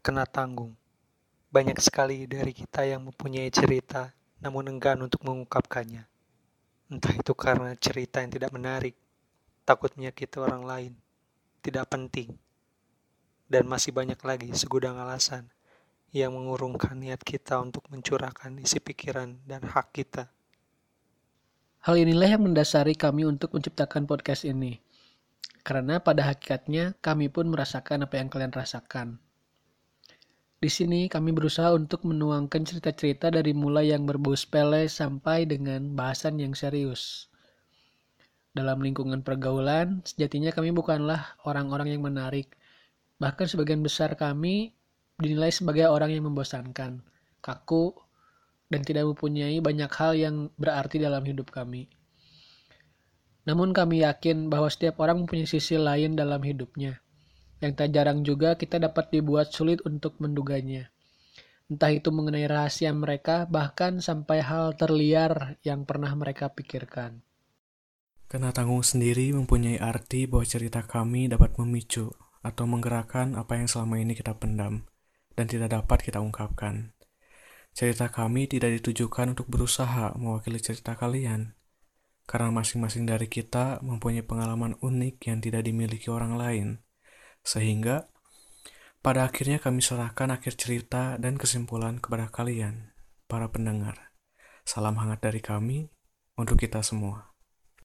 kena tanggung. Banyak sekali dari kita yang mempunyai cerita, namun enggan untuk mengungkapkannya. Entah itu karena cerita yang tidak menarik, takut menyakiti orang lain, tidak penting, dan masih banyak lagi segudang alasan yang mengurungkan niat kita untuk mencurahkan isi pikiran dan hak kita. Hal inilah yang mendasari kami untuk menciptakan podcast ini. Karena pada hakikatnya kami pun merasakan apa yang kalian rasakan. Di sini kami berusaha untuk menuangkan cerita-cerita dari mulai yang berbau sepele sampai dengan bahasan yang serius. Dalam lingkungan pergaulan, sejatinya kami bukanlah orang-orang yang menarik. Bahkan sebagian besar kami dinilai sebagai orang yang membosankan, kaku, dan tidak mempunyai banyak hal yang berarti dalam hidup kami. Namun kami yakin bahwa setiap orang mempunyai sisi lain dalam hidupnya, yang tak jarang juga kita dapat dibuat sulit untuk menduganya. Entah itu mengenai rahasia mereka, bahkan sampai hal terliar yang pernah mereka pikirkan. Kena tanggung sendiri mempunyai arti bahwa cerita kami dapat memicu atau menggerakkan apa yang selama ini kita pendam dan tidak dapat kita ungkapkan. Cerita kami tidak ditujukan untuk berusaha mewakili cerita kalian, karena masing-masing dari kita mempunyai pengalaman unik yang tidak dimiliki orang lain. Sehingga, pada akhirnya kami serahkan akhir cerita dan kesimpulan kepada kalian, para pendengar. Salam hangat dari kami untuk kita semua.